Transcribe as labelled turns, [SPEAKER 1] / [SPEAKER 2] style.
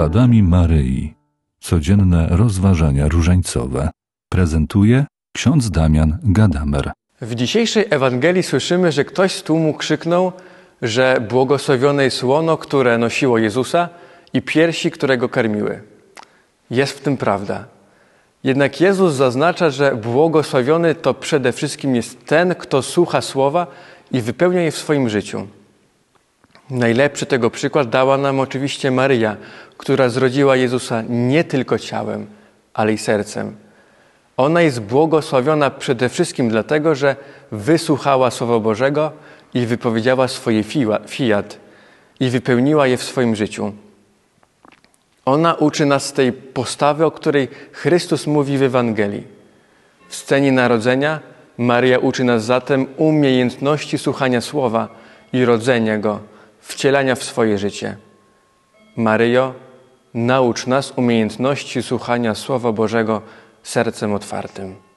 [SPEAKER 1] śladami Maryi. Codzienne rozważania różańcowe. Prezentuje ksiądz Damian Gadamer.
[SPEAKER 2] W dzisiejszej Ewangelii słyszymy, że ktoś z tłumu krzyknął, że błogosławione jest łono, które nosiło Jezusa i piersi, które go karmiły. Jest w tym prawda. Jednak Jezus zaznacza, że błogosławiony to przede wszystkim jest ten, kto słucha słowa i wypełnia je w swoim życiu. Najlepszy tego przykład dała nam oczywiście Maryja, która zrodziła Jezusa nie tylko ciałem, ale i sercem. Ona jest błogosławiona przede wszystkim dlatego, że wysłuchała Słowa Bożego i wypowiedziała swoje fiat i wypełniła je w swoim życiu. Ona uczy nas tej postawy, o której Chrystus mówi w Ewangelii. W scenie narodzenia Maria uczy nas zatem umiejętności słuchania słowa i rodzenia go, wcielania w swoje życie. Maryjo, naucz nas umiejętności słuchania Słowa Bożego sercem otwartym.